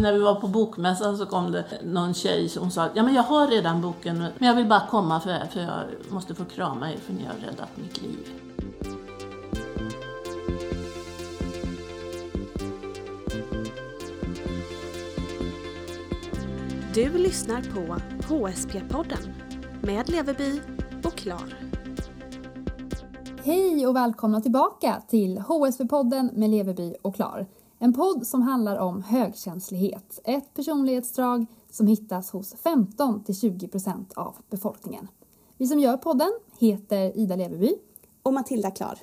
När vi var på bokmässan så kom det någon tjej som sa ja men jag har redan boken men jag vill bara komma för, för jag måste få krama er för ni har räddat mitt liv. Du lyssnar på HSP-podden med Leverby och Klar. Hej och välkomna tillbaka till HSP-podden med Leverby och Klar. En podd som handlar om högkänslighet, ett personlighetsdrag som hittas hos 15 20% av befolkningen. Vi som gör podden heter Ida Leverby och Matilda Klar.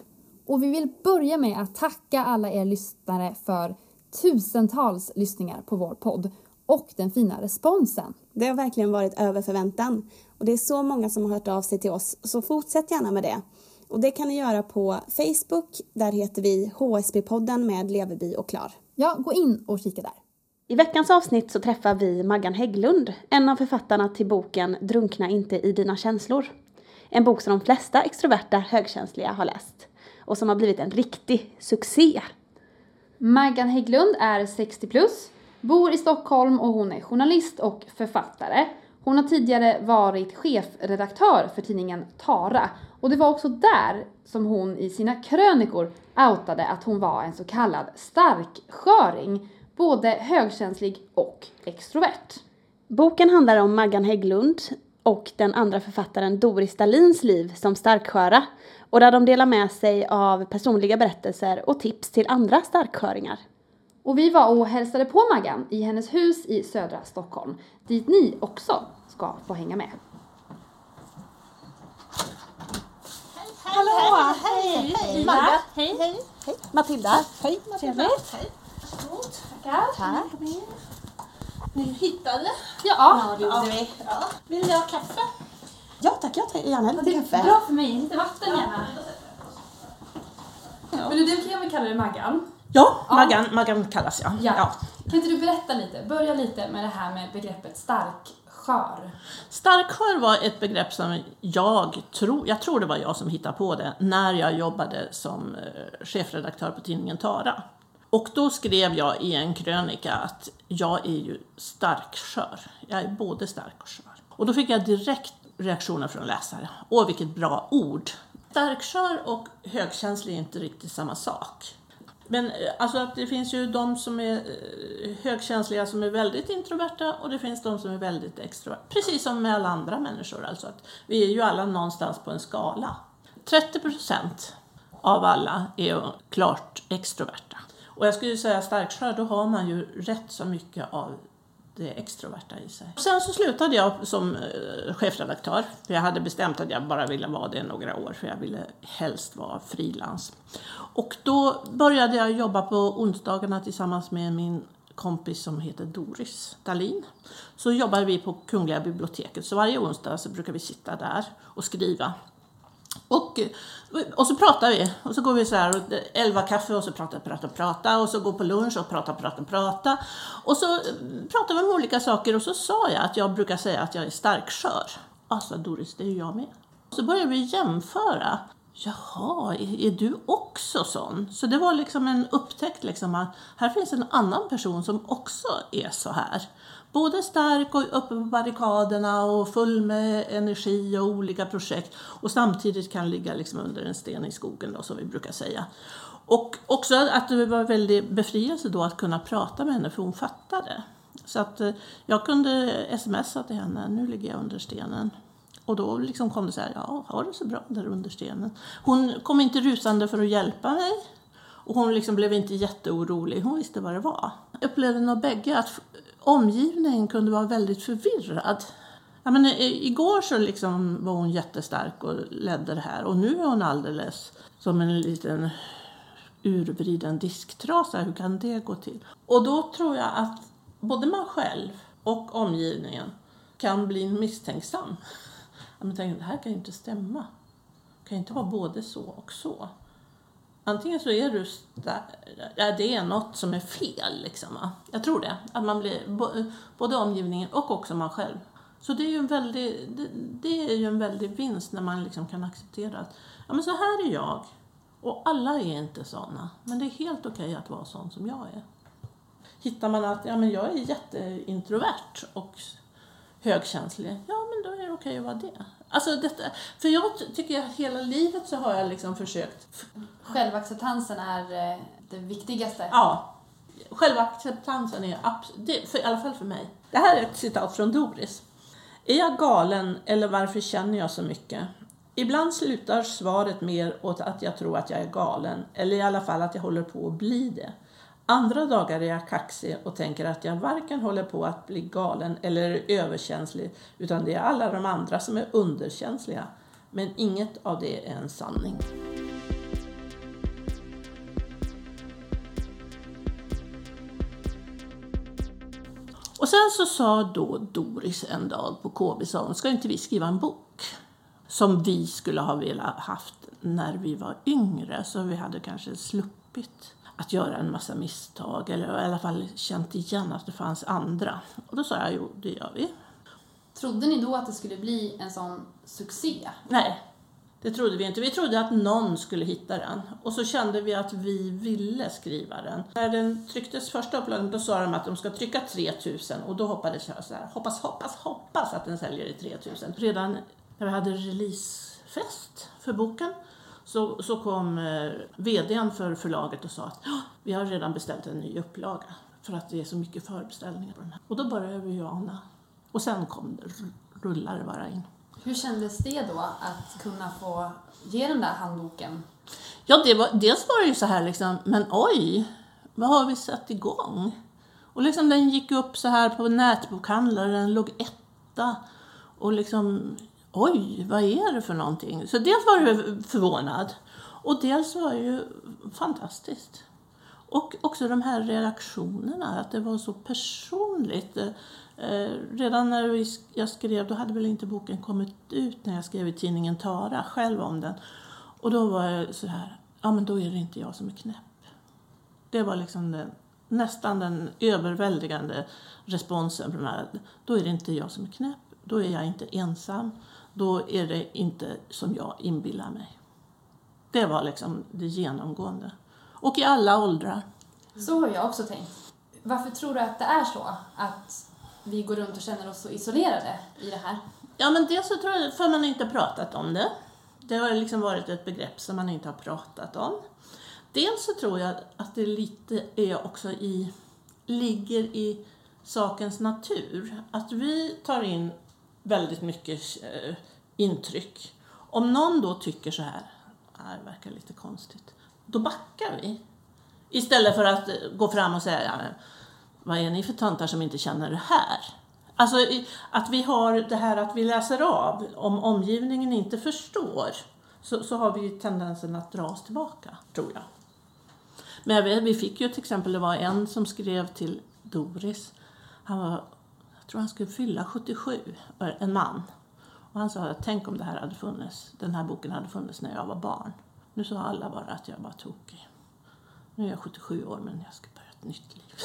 Och vi vill börja med att tacka alla er lyssnare för tusentals lyssningar på vår podd och den fina responsen. Det har verkligen varit över förväntan och det är så många som har hört av sig till oss, så fortsätt gärna med det. Och det kan ni göra på Facebook, där heter vi HSB-podden med Leverby och Klar. Ja, gå in och kika där. I veckans avsnitt så träffar vi Maggan Hägglund, en av författarna till boken Drunkna inte i dina känslor. En bok som de flesta extroverta högkänsliga har läst och som har blivit en riktig succé. Maggan Hägglund är 60 plus, bor i Stockholm och hon är journalist och författare. Hon har tidigare varit chefredaktör för tidningen Tara och det var också där som hon i sina krönikor outade att hon var en så kallad starksköring, både högkänslig och extrovert. Boken handlar om Maggan Hägglund och den andra författaren Doris Dalins liv som starksköra och där de delar med sig av personliga berättelser och tips till andra starksköringar. Och vi var och hälsade på Maggan i hennes hus i södra Stockholm, dit ni också ska få hänga med. Hallå! Hej! Hej! Magda! Hej! Hej! Hej! Matilda! Hej Matilda! Hej! Varsågod! Tackar! Tack! Ni hittade? Ja, Ja, vi. Ja. Vill ni ha kaffe? Ja tack, jag tar gärna lite det är kaffe. bra för mig. Lite vatten gärna. Ja. Men du kan väl kalla dig Maggan? Ja, Maggan, Maggan kallas jag. Ja. Kan inte du berätta lite, börja lite med det här med begreppet starkskör? Starkskör var ett begrepp som jag tror, jag tror det var jag som hittade på det, när jag jobbade som eh, chefredaktör på tidningen Tara. Och då skrev jag i en krönika att jag är ju starkskör. Jag är både stark och skör. Och då fick jag direkt reaktioner från läsare. Åh, vilket bra ord! Starkskör och högkänslig är inte riktigt samma sak. Men eh, alltså att det finns ju de som är eh, högkänsliga som är väldigt introverta och det finns de som är väldigt extroverta. Precis som med alla andra människor alltså. Att vi är ju alla någonstans på en skala. 30 procent av alla är klart extroverta. Och jag skulle säga starkskörd, då har man ju rätt så mycket av det extroverta i sig. Sen så slutade jag som eh, chefredaktör, för jag hade bestämt att jag bara ville vara det några år, för jag ville helst vara frilans. Och då började jag jobba på onsdagarna tillsammans med min kompis som heter Doris Dalin. Så jobbade vi på Kungliga biblioteket, så varje onsdag så brukar vi sitta där och skriva. Och, och så pratar vi, och så går vi så här och elva kaffe och så pratar, pratar, pratar och så går på lunch och pratar, pratar, pratar. Och så eh, pratar vi om olika saker och så sa jag att jag brukar säga att jag är starkskör. Alltså Doris, det är ju jag med. Och så började vi jämföra. Jaha, är, är du också sån? Så det var liksom en upptäckt liksom att här finns en annan person som också är så här. Både stark och uppe på barrikaderna och full med energi och olika projekt och samtidigt kan ligga liksom under en sten i skogen då, som vi brukar säga. Och också att det var väldigt befrielse då att kunna prata med henne för hon fattade. Så att eh, jag kunde smsa till henne, nu ligger jag under stenen. Och då liksom kom det så här, ja, har det så bra där under stenen. Hon kom inte rusande för att hjälpa mig. Och hon liksom blev inte jätteorolig, hon visste vad det var. Jag upplevde nog bägge att omgivningen kunde vara väldigt förvirrad. Ja, men eh, igår så liksom var hon jättestark och ledde det här och nu är hon alldeles som en liten urvriden disktrasa. Hur kan det gå till? Och då tror jag att både man själv och omgivningen kan bli misstänksam. Jag tänker, det här kan ju inte stämma. Det kan ju inte vara både så och så. Antingen så är du ja, det är något som är fel. Liksom, va? Jag tror det. Att man blir, både omgivningen och också man själv. Så det är ju en väldig, det, det är ju en väldig vinst när man liksom kan acceptera att ja, men så här är jag. Och alla är inte sådana. Men det är helt okej att vara sån som jag är. hittar man att ja, men jag är jätteintrovert och högkänslig, ja men då är det okej att vara det. Alltså detta, för jag tycker att hela livet så har jag liksom försökt Självacceptansen är eh, det viktigaste. Ja, självacceptansen är absolut, för, i alla fall för mig. Det här är ett citat från Doris. Är jag galen eller varför känner jag så mycket? Ibland slutar svaret mer åt att jag tror att jag är galen, eller i alla fall att jag håller på att bli det. Andra dagar är jag kaxig och tänker att jag varken håller på att bli galen eller är överkänslig, utan det är alla de andra som är underkänsliga. Men inget av det är en sanning. Och sen så sa då Doris en dag på KB, sa hon, ska inte vi skriva en bok? Som vi skulle ha velat haft när vi var yngre, så vi hade kanske sluppit att göra en massa misstag, eller i alla fall känt igen att det fanns andra. Och då sa jag, jo, det gör vi. Trodde ni då att det skulle bli en sån succé? Nej, det trodde vi inte. Vi trodde att någon skulle hitta den. Och så kände vi att vi ville skriva den. När den trycktes första upplagan, då sa de att de ska trycka 3000 och då hoppades jag så här, hoppas, hoppas, hoppas att den säljer i 3000. Redan när vi hade releasefest för boken så, så kom eh, VDn för förlaget och sa att "Ja, vi har redan beställt en ny upplaga för att det är så mycket förbeställningar på den här. Och då började vi ju ana. Och sen kom det, rullade det bara in. Hur kändes det då att kunna få ge den där handboken? Ja, det var, dels var det ju så här liksom, men oj, vad har vi satt igång? Och liksom den gick upp så här på nätbokhandlar, den låg etta. Och liksom, oj, vad är det för någonting? Så dels var jag förvånad. Och dels var det ju fantastiskt. Och också de här reaktionerna, att det var så personligt. Eh, redan när jag skrev, då hade väl inte boken kommit ut när jag skrev i tidningen Tara själv om den. Och då var jag så här, ja men då är det inte jag som är knäpp. Det var liksom den, nästan den överväldigande responsen från den här. Då är det inte jag som är knäpp, då är jag inte ensam, då är det inte som jag inbillar mig. Det var liksom det genomgående. Och i alla åldrar. Så har jag också tänkt. Varför tror du att det är så? Att vi går runt och känner oss så isolerade i det här? Ja, men dels så tror jag för man inte pratat om det. Det har liksom varit ett begrepp som man inte har pratat om. Dels så tror jag att det lite är också i, ligger i sakens natur. Att vi tar in väldigt mycket eh, intryck. Om någon då tycker så här, ah, det verkar lite konstigt, då backar vi. Istället för att eh, gå fram och säga, vad är ni för töntar som inte känner det här? Alltså att vi har det här att vi läser av, om omgivningen inte förstår, så, så har vi ju tendensen att dra oss tillbaka, tror jag. Men jag vet, vi fick ju till exempel, det var en som skrev till Doris, han var, tror han skulle fylla 77, eh, en man. Och han sa, tänk om det här hade funnits, den här boken hade funnits när jag var barn. Nu sa alla bara att jag var tokig. Nu är jag 77 år men jag ska börja ett nytt liv.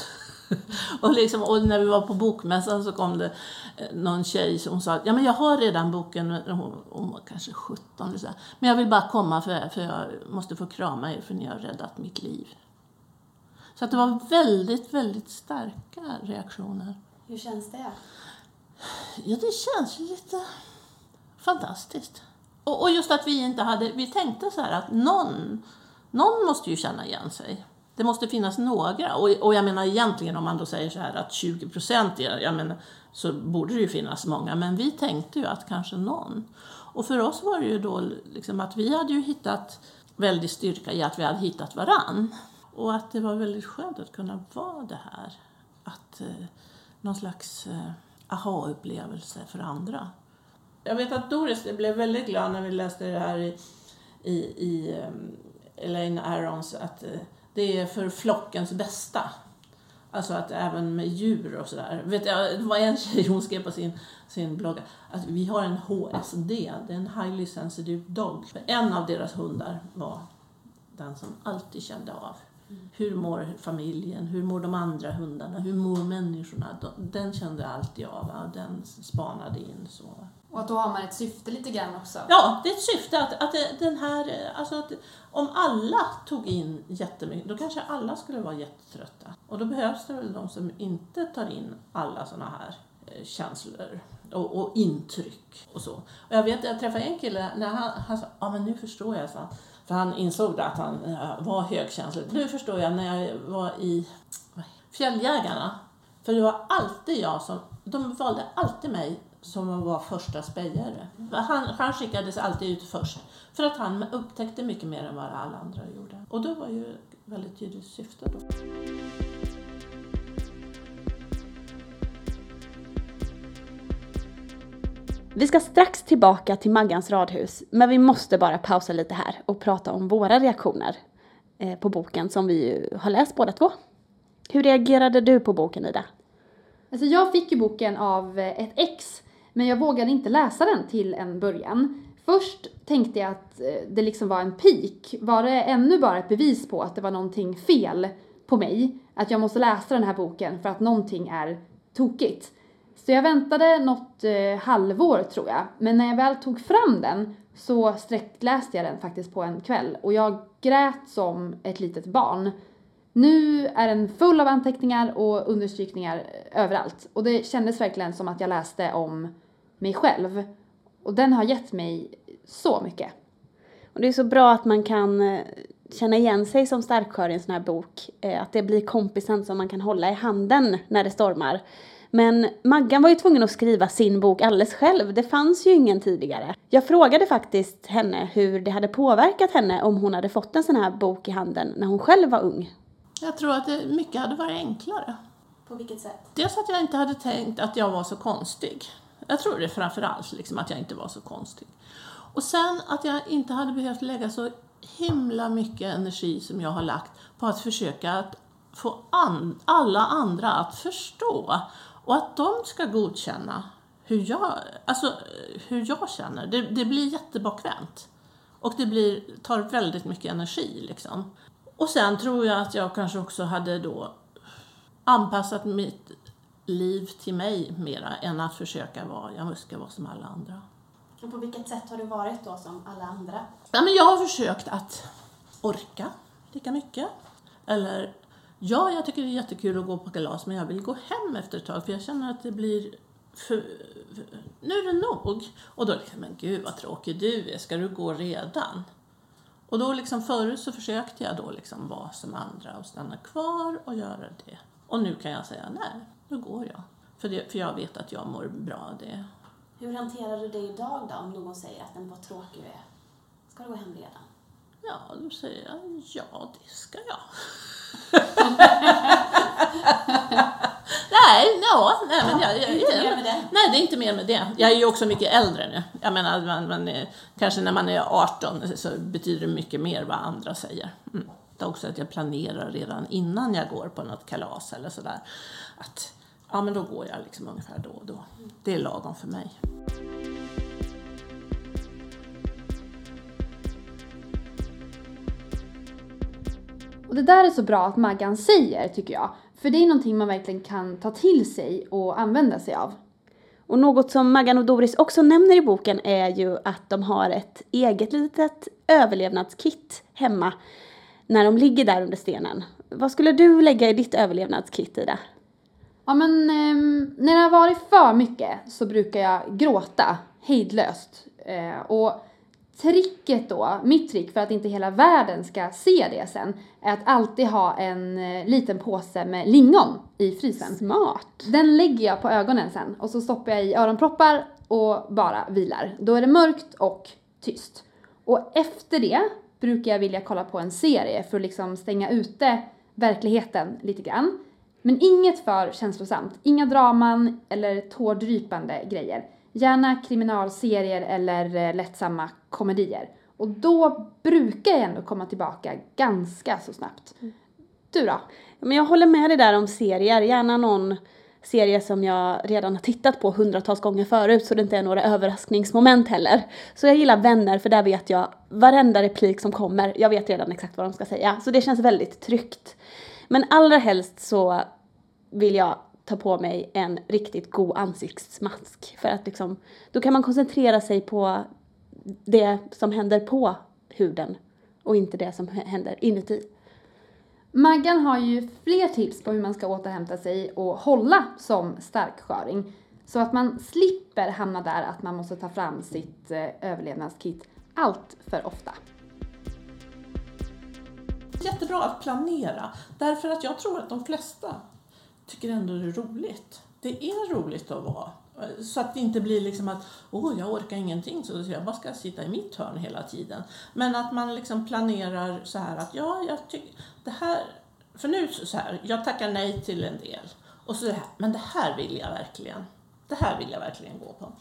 och, liksom, och när vi var på bokmässan så kom det eh, någon tjej som sa att ja, men jag har redan boken, hon, hon var kanske 17. eller Så här. Men jag vill bara komma för, för jag måste få krama er för ni har räddat mitt liv. Så att det var väldigt, väldigt starka reaktioner. Hur känns det? Ja, det känns ju lite fantastiskt. Och, och just att vi inte hade, vi tänkte så här att någon, någon måste ju känna igen sig. Det måste finnas några. Och, och jag menar egentligen om man då säger så här att 20 procent, jag menar, så borde det ju finnas många. Men vi tänkte ju att kanske någon. Och för oss var det ju då liksom att vi hade ju hittat väldigt styrka i att vi hade hittat varann. Och att det var väldigt skönt att kunna vara det här. Att eh, någon slags eh, aha-upplevelse för andra. Jag vet att Doris blev väldigt glad när vi läste det här i, i, i eh, Elaine Arons att eh, det är för flockens bästa. Alltså att även med djur och sådär. Vet jag, det var en tjej, hon skrev på sin, sin blogg att vi har en HSD, det är en Highly Sensitive Dog. En av deras hundar var den som alltid kände av hur mår familjen, hur mår de andra hundarna, hur mår människorna? De- Den kände alltid av, va? den spanade in så. Och att då har man ett syfte lite grann också. Ja, det är ett syfte att, att den här, alltså att om alla tog in jättemycket, då kanske alla skulle vara jättetrötta. Och då behövs det väl de som inte tar in alla sådana här eh, känslor och, och intryck och så. Och jag vet, jag träffade en kille, när han, han sa, ja men nu förstår jag, så. För han insåg att han eh, var högkänslig. Nu förstår jag när jag var i Fjälljägarna. För det var alltid jag som, de valde alltid mig som var första spejare. Han, han skickades alltid ut först. För att han upptäckte mycket mer än vad alla andra gjorde. Och då var ju ett väldigt tydligt syfte då. Vi ska strax tillbaka till Maggans radhus, men vi måste bara pausa lite här och prata om våra reaktioner eh, på boken som vi ju har läst båda två. Hur reagerade du på boken Ida? Alltså jag fick ju boken av eh, ett ex, men jag vågade inte läsa den till en början. Först tänkte jag att eh, det liksom var en pik. Var det ännu bara ett bevis på att det var någonting fel på mig? Att jag måste läsa den här boken för att någonting är tokigt. Så jag väntade något eh, halvår tror jag. Men när jag väl tog fram den så sträckläste jag den faktiskt på en kväll. Och jag grät som ett litet barn. Nu är den full av anteckningar och understrykningar eh, överallt. Och det kändes verkligen som att jag läste om mig själv. Och den har gett mig så mycket. Och det är så bra att man kan eh, känna igen sig som starkskör i en sån här bok. Eh, att det blir kompisen som man kan hålla i handen när det stormar. Men Maggan var ju tvungen att skriva sin bok alldeles själv. Det fanns ju ingen tidigare. Jag frågade faktiskt henne hur det hade påverkat henne om hon hade fått en sån här bok i handen när hon själv var ung. Jag tror att det, mycket hade varit enklare. På vilket sätt? Dels att jag inte hade tänkt att jag var så konstig. Jag tror det framför allt, liksom, att jag inte var så konstig. Och sen att jag inte hade behövt lägga så himla mycket energi som jag har lagt på att försöka att få an, alla andra att förstå och att de ska godkänna hur jag, alltså, hur jag känner. Det, det blir jättebakvämt. Och det blir, tar väldigt mycket energi. Liksom. Och sen tror jag att jag kanske också hade då anpassat mitt liv till mig mera än att försöka vara, jag ska vara som alla andra. Och på vilket sätt har du varit då som alla andra? Ja, men jag har försökt att orka lika mycket. Eller, ja, jag tycker det är jättekul att gå på kalas, men jag vill gå hem efter ett tag för jag känner att det blir för, för, nu är det nog. Och då liksom, men gud vad tråkig du är, ska du gå redan? Och då liksom förut så försökte jag då liksom vara som andra och stanna kvar och göra det. Och nu kan jag säga nej, nu går jag. För, det, för jag vet att jag mår bra av det. Hur hanterar du det idag då om någon säger att den var tråkig du är? Ska du gå hem redan? Ja, då säger jag ja, det ska jag. nej, ja, nej, men jag, jag, jag, det. Nej, det är inte mer med det. Jag är ju också mycket äldre nu. Jag menar, man, man är, kanske när man är 18 så betyder det mycket mer vad andra säger. Mm. Det är också att jag planerar redan innan jag går på något kalas eller sådär. Att ja, men då går jag liksom ungefär då och då. Det är lagom för mig. Och det där är så bra att Maggan säger, tycker jag. För det är någonting man verkligen kan ta till sig och använda sig av. Och något som Maggan och Doris också nämner i boken är ju att de har ett eget litet överlevnadskit hemma när de ligger där under stenen. Vad skulle du lägga i ditt överlevnadskit, Ida? Ja men ehm, när det har varit för mycket så brukar jag gråta hejdlöst. Eh, och tricket då, mitt trick för att inte hela världen ska se det sen, är att alltid ha en eh, liten påse med lingon i frysen. Smart! Den lägger jag på ögonen sen och så stoppar jag i öronproppar och bara vilar. Då är det mörkt och tyst. Och efter det brukar jag vilja kolla på en serie för att liksom stänga ute verkligheten lite grann. Men inget för känslosamt. Inga draman eller tårdrypande grejer. Gärna kriminalserier eller eh, lättsamma komedier. Och då brukar jag ändå komma tillbaka ganska så snabbt. Du då? Men jag håller med dig där om serier, gärna någon serie som jag redan har tittat på hundratals gånger förut så det inte är några överraskningsmoment heller. Så jag gillar Vänner för där vet jag varenda replik som kommer, jag vet redan exakt vad de ska säga. Så det känns väldigt tryggt. Men allra helst så vill jag ta på mig en riktigt god ansiktsmask. För att liksom, då kan man koncentrera sig på det som händer på huden och inte det som händer inuti. Maggan har ju fler tips på hur man ska återhämta sig och hålla som starksköring. Så att man slipper hamna där att man måste ta fram sitt eh, överlevnadskit allt för ofta. Jättebra att planera, därför att jag tror att de flesta tycker ändå det är roligt. Det är roligt att vara. Så att det inte blir liksom att åh, jag orkar ingenting så jag bara ska sitta i mitt hörn hela tiden. Men att man liksom planerar så här att ja, jag tycker det här, för nu så här, jag tackar nej till en del. Och så det här, men det här vill jag verkligen. Det här vill jag verkligen gå på.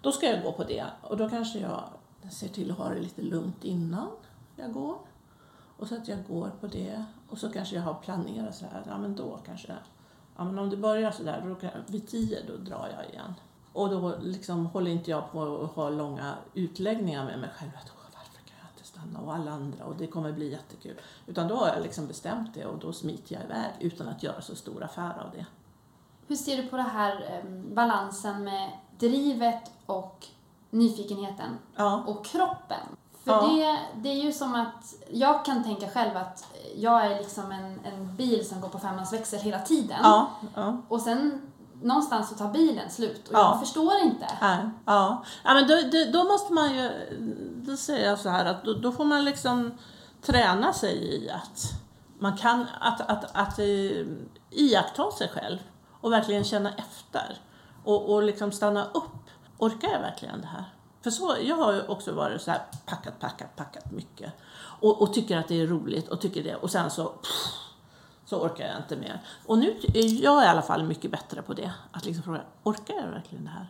Då ska jag gå på det och då kanske jag ser till att ha det lite lugnt innan jag går. Och så att jag går på det och så kanske jag har planerat så här, ja men då kanske, ja men om det börjar så där, då kan, vid tio då drar jag igen. Och då liksom håller inte jag på att ha långa utläggningar med mig själv. Att, "Åh, varför kan jag inte stanna? Och alla andra och det kommer bli jättekul. Utan då har jag liksom bestämt det och då smiter jag iväg utan att göra så stor affär av det. Hur ser du på det här em, balansen med drivet och nyfikenheten Ja, och kroppen? För Ja. det, det är ju som att, jag kan tänka själv att jag är liksom en, en bil som går på femmans växel hela tiden. ja, ja. Och sen någonstans så tar bilen slut och Ja. jag förstår inte. Ja. ja men då, då, måste man ju, då säger jag så här att då, då får man liksom träna sig i att man kan, att, att, att eh, iaktta sig själv och verkligen känna efter och, och liksom stanna upp. Orkar jag verkligen det här? För så, jag har ju också varit så här packat, packat, packat mycket och, och tycker att det är roligt och tycker det och sen så pff, så orkar jag inte mer. Och nu är jag i alla fall mycket bättre på det. Att liksom fråga, orkar jag verkligen det här?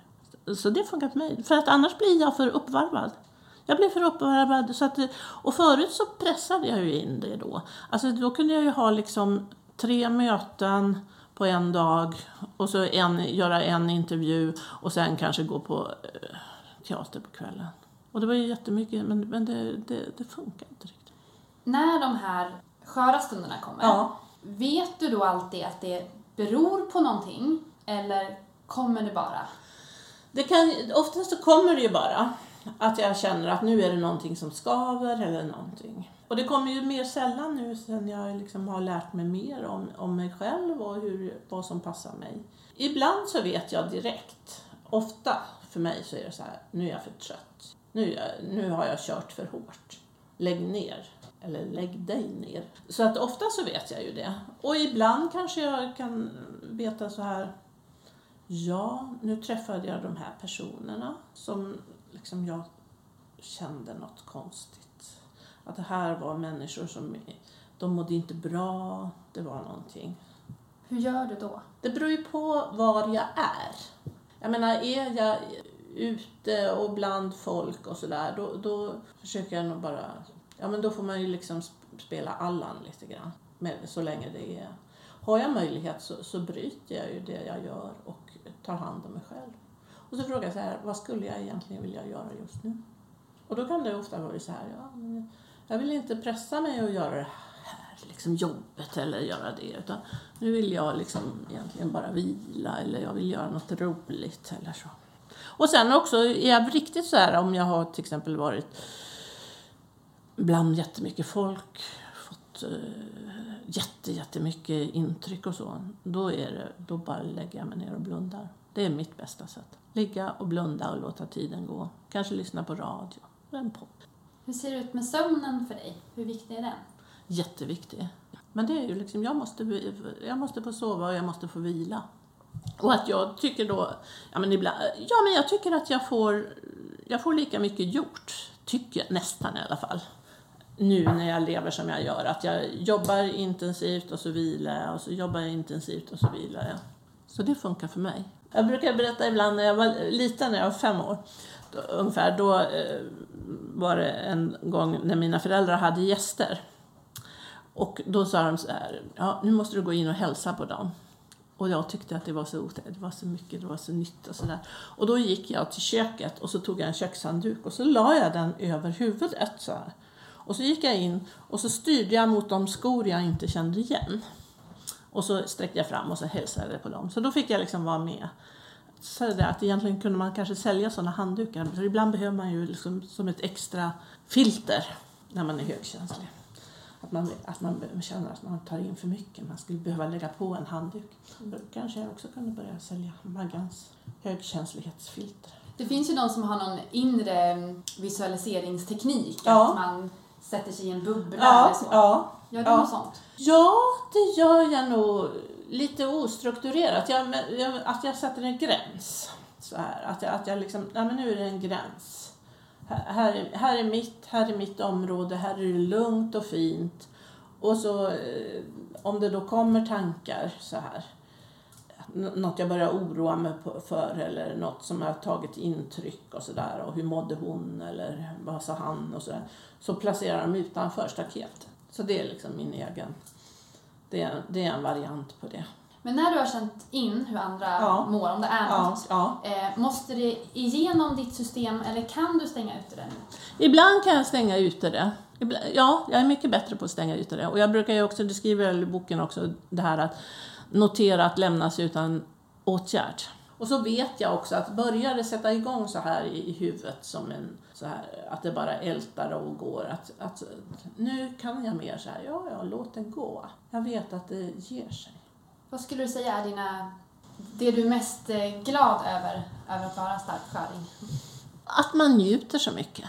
Så det funkar för mig. För att annars blir jag för uppvarvad. Jag blir för uppvarvad. Så att, och förut så pressade jag ju in det då. Alltså då kunde jag ju ha liksom tre möten på en dag och så en, göra en intervju och sen kanske gå på eh, teater på kvällen. Och det var ju jättemycket, men, men det, det, det funkar inte riktigt. När de här sköra stunderna kommer, Ja. vet du då alltid att det beror på någonting eller kommer det bara? Det kan, oftast så kommer det ju bara att jag känner att nu är det någonting som skaver eller någonting. Och det kommer ju mer sällan nu sen jag liksom har lärt mig mer om, om mig själv och hur, vad som passar mig. Ibland så vet jag direkt. Ofta för mig så är det så här, nu är jag för trött. Nu, jag, nu har jag kört för hårt. Lägg ner. Eller lägg dig ner. Så att ofta så vet jag ju det. Och ibland kanske jag kan veta så här, Ja, nu träffade jag de här personerna som liksom jag kände något konstigt. Att det här var människor som, de mådde inte bra, det var någonting. Hur gör du då? Det beror ju på var jag är. Jag menar, är jag ute och bland folk och sådär, då, då försöker jag nog bara... Ja, men då får man ju liksom spela Allan lite grann, med, så länge det är... Har jag möjlighet så, så bryter jag ju det jag gör och tar hand om mig själv. Och så frågar jag så här, vad skulle jag egentligen vilja göra just nu? Och då kan det ofta vara så här, ja, jag vill inte pressa mig att göra det här liksom jobbet eller göra det, utan nu vill jag liksom egentligen bara vila eller jag vill göra något roligt eller så. Och sen också är jag riktigt så här om jag har till exempel varit bland jättemycket folk, fått uh, jätte, jättemycket intryck och så, då, är det, då bara lägger jag mig ner och blundar. Det är mitt bästa sätt. Ligga och blunda och låta tiden gå. Kanske lyssna på radio, en podd. Hur ser det ut med sömnen för dig? Hur viktig är den? Jätteviktig. Men det är ju liksom, jag måste, jag måste få sova och jag måste få vila. Och att jag tycker då, ja men ibland, ja men jag tycker att jag får, jag får lika mycket gjort. Tycker jag, nästan i alla fall. Nu när jag lever som jag gör, att jag jobbar intensivt och så vilar jag och så jobbar jag intensivt och så vilar jag. Så det funkar för mig. Jag brukar berätta ibland när jag var liten, när jag var fem år, då, ungefär, då eh, var det en gång när mina föräldrar hade gäster. Och då sa de så här, ja nu måste du gå in och hälsa på dem. Och jag tyckte att det var så otäckt, det var så mycket, det var så nytt och sådär. Och då gick jag till köket och så tog jag en kökshandduk och så la jag den över huvudet så här. Och så gick jag in och så styrde jag mot de skor jag inte kände igen. Och så sträckte jag fram och så hälsade jag på dem. Så då fick jag liksom vara med. Så det att egentligen kunde man kanske sälja sådana handdukar. För ibland behöver man ju liksom som ett extra filter när man är högkänslig. Att man, att man känner att man tar in för mycket. Man skulle behöva lägga på en handduk. Då kanske jag också kunde börja sälja Maggans högkänslighetsfilter. Det finns ju de som har någon inre visualiseringsteknik. Ja. Att man sätter sig i en bubbla Ja, eller så. ja. Gör du ja. något sånt? Ja, det gör jag nog lite ostrukturerat. Jag, jag, att jag sätter en gräns. Så här, att jag, att jag liksom, nej men nu är det en gräns. Här, här, är, här är mitt, här är mitt område, här är det lugnt och fint. Och så eh, om det då kommer tankar så här. Något jag börjar oroa mig för eller något som har tagit intryck och sådär. Och hur mådde hon eller vad sa han och sådär. Så placerar jag dem utanför staketet. Så det är liksom min egen. Det är, det är en variant på det. Men när du har känt in hur andra Ja. mår, om det är Ja, något, ja. eh, måste det igenom ditt system eller kan du stänga ute det nu? Ibland kan jag stänga ute det. Ibland, ja, jag är mycket bättre på att stänga ute det. Och jag brukar ju också, det skriver jag i boken också, det här att notera att lämnas utan åtgärd. Och så vet jag också att börjar det sätta igång så här i i huvudet som en så här, att det bara ältar och går. Att, att nu kan jag mer så här, ja, ja, låt det gå. Jag vet att det ger sig. Vad skulle du säga är dina, det du är mest eh, glad över, över att vara stark sköring? Att man njuter så mycket.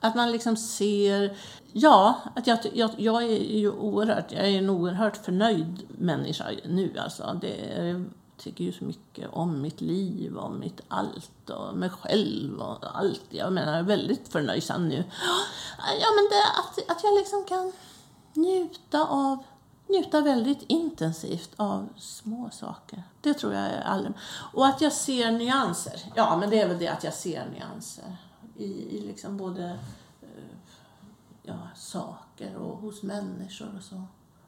Att man liksom ser... Ja, att jag, jag, jag är ju oerhört, jag är en oerhört förnöjd människa nu. Alltså. Det, jag tycker ju så mycket om mitt liv, om mitt allt och mig själv och allt. Jag menar, jag är väldigt förnöjsam nu. Ja, men det, att, att jag liksom kan njuta av njuta väldigt intensivt av små saker. Det tror jag är allmänt. Och att jag ser nyanser. Ja, men det är väl det att jag ser nyanser. I, i liksom både eh, ja, saker och hos människor och så.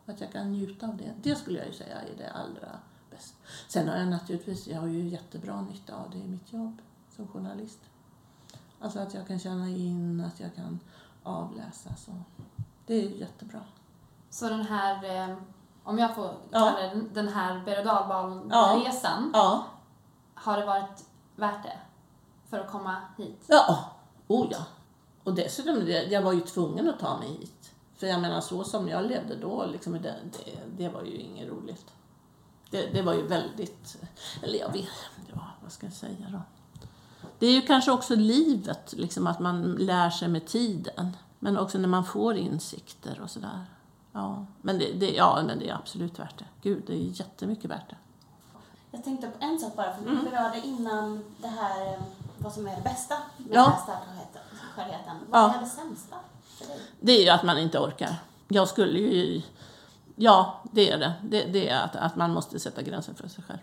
Att jag kan njuta av det. Det skulle jag ju säga är det allra bästa. Sen har jag naturligtvis, jag har ju jättebra nytta av det i mitt jobb som journalist. Alltså att jag kan känna in, att jag kan avläsa. Så. Det är ju jättebra. Så den här, eh, om jag får Ja. kalla det den här berg och Ja. dalbaneresan, Ja. har det varit värt det? För att komma hit? Ja, oh ja. Och dessutom, jag var ju tvungen att ta mig hit. För jag menar, så som jag levde då, liksom, det, det, det var ju inget roligt. Det, det var ju väldigt, eller jag vet, ja, vad ska jag säga då? Det är ju kanske också livet, liksom att man lär sig med tiden. Men också när man får insikter och sådär. Ja, men det, det, ja, men det är absolut värt det. Gud, det är jättemycket värt det. Jag tänkte på en sak bara, för Mm. vi berörde innan det här eh, vad som är det bästa med Ja. den här starkheten. skörheten. Vad Ja. är det sämsta för dig? Det är ju att man inte orkar. Jag skulle ju... Ja, det är det. Det, det är att, att man måste sätta gränser för sig själv.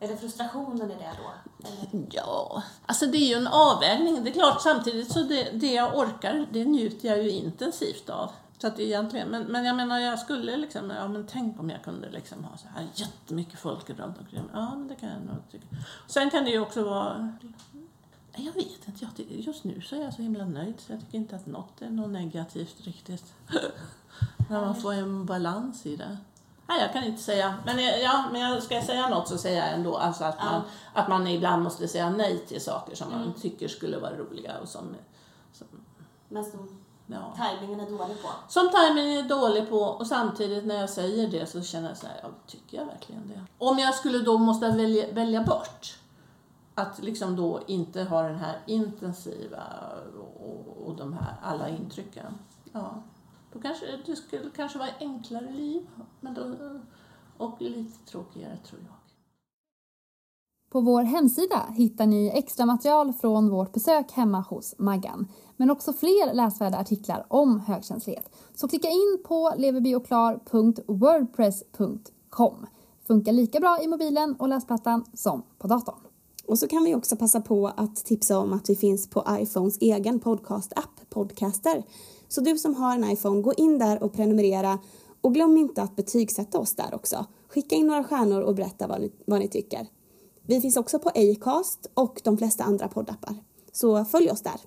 Är det frustrationen i det då? Eller? Ja, alltså det är ju en avvägning. Det är klart, samtidigt så det, det jag orkar, det njuter jag ju intensivt av. Så att egentligen, men, men jag menar, jag skulle liksom, ja men tänk om jag kunde liksom ha så här jättemycket folk runt omkring mig. Ja, men det kan jag nog tycka. Sen kan det ju också vara, jag vet inte, jag, just nu så är jag så himla nöjd så jag tycker inte att något är något negativt riktigt. När man får en balans i det. Nej, jag kan inte säga. Men, ja, men jag, ska jag säga något så säger jag ändå alltså att, man, att man ibland måste säga nej till saker som man tycker skulle vara roliga och som, som Men som ja. tajmingen är dålig på? Som timingen är dålig på och samtidigt när jag säger det så känner jag så här, ja, tycker jag verkligen det? Om jag skulle då måste välja, välja bort att liksom då inte ha den här intensiva och, och de här alla intrycken. Ja, då kanske det skulle kanske vara enklare liv men då, och lite tråkigare tror jag. På vår hemsida hittar ni extra material från vårt besök hemma hos Maggan, men också fler läsvärda artiklar om högkänslighet. Så klicka in på leverbioklar.wordpress.com. Funkar lika bra i mobilen och läsplattan som på datorn. Och så kan vi också passa på att tipsa om att vi finns på iPhones egen podcast-app Podcaster. Så du som har en iPhone, gå in där och prenumerera. Och glöm inte att betygsätta oss där också. Skicka in några stjärnor och berätta vad ni, vad ni tycker. Vi finns också på Acast och de flesta andra poddappar. Så följ oss där.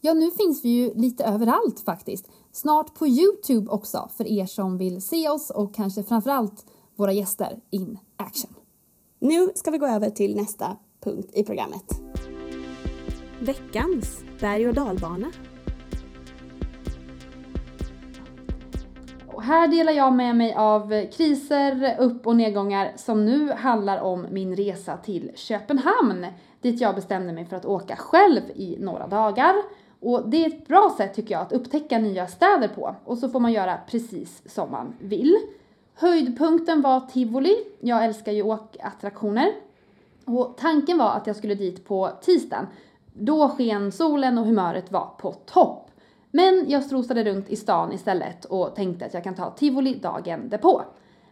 Ja, nu finns vi ju lite överallt faktiskt. Snart på Youtube också för er som vill se oss och kanske framförallt våra gäster in action. Nu ska vi gå över till nästa punkt i programmet. Veckans berg och dalbana. Och här delar jag med mig av kriser, upp och nedgångar som nu handlar om min resa till Köpenhamn dit jag bestämde mig för att åka själv i några dagar. Och det är ett bra sätt tycker jag att upptäcka nya städer på och så får man göra precis som man vill. Höjdpunkten var tivoli. Jag älskar ju åkattraktioner. Och tanken var att jag skulle dit på tisdagen. Då sken solen och humöret var på topp. Men jag strosade runt i stan istället och tänkte att jag kan ta tivoli dagen därpå.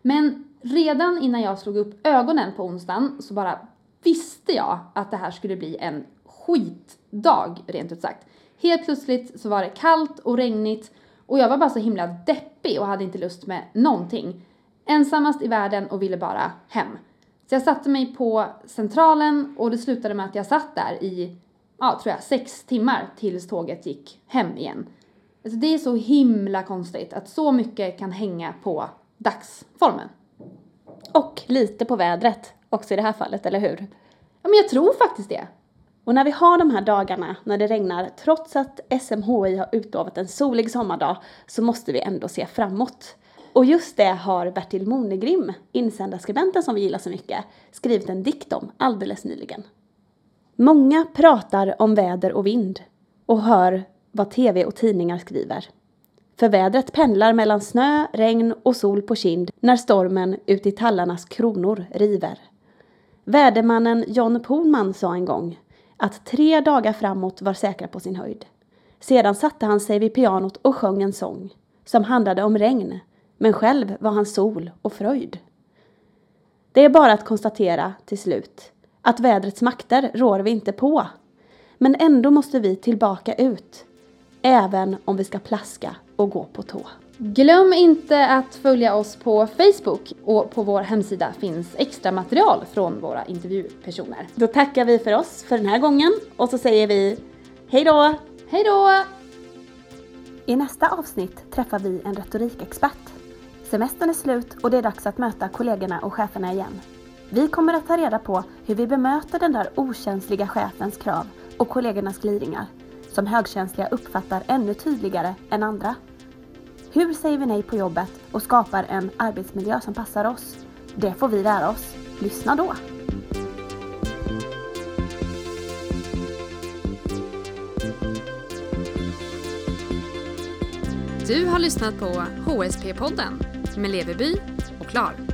Men redan innan jag slog upp ögonen på onsdagen så bara visste jag att det här skulle bli en skitdag rent ut sagt. Helt plötsligt så var det kallt och regnigt och jag var bara så himla deppig och hade inte lust med någonting. Ensammast i världen och ville bara hem. Så jag satte mig på centralen och det slutade med att jag satt där i, ja tror jag, sex timmar tills tåget gick hem igen. Alltså det är så himla konstigt att så mycket kan hänga på dagsformen. Och lite på vädret också i det här fallet, eller hur? Ja men jag tror faktiskt det. Och när vi har de här dagarna när det regnar, trots att SMHI har utlovat en solig sommardag, så måste vi ändå se framåt. Och just det har Bertil Monegrim, insändarskribenten som vi gillar så mycket, skrivit en dikt om alldeles nyligen. Många pratar om väder och vind och hör vad tv och tidningar skriver. För vädret pendlar mellan snö, regn och sol på kind när stormen ut i tallarnas kronor river. Vädermannen John Pohlman sa en gång att tre dagar framåt var säkra på sin höjd. Sedan satte han sig vid pianot och sjöng en sång som handlade om regn, men själv var han sol och fröjd. Det är bara att konstatera till slut att vädrets makter rår vi inte på. Men ändå måste vi tillbaka ut, även om vi ska plaska och gå på tå. Glöm inte att följa oss på Facebook och på vår hemsida finns extra material från våra intervjupersoner. Då tackar vi för oss för den här gången och så säger vi hej då! Hej då! I nästa avsnitt träffar vi en retorikexpert. Semestern är slut och det är dags att möta kollegorna och cheferna igen. Vi kommer att ta reda på hur vi bemöter den där okänsliga chefens krav och kollegornas gliringar, som högkänsliga uppfattar ännu tydligare än andra. Hur säger vi nej på jobbet och skapar en arbetsmiljö som passar oss? Det får vi lära oss. Lyssna då! Du har lyssnat på HSP-podden med Leveby och Klar.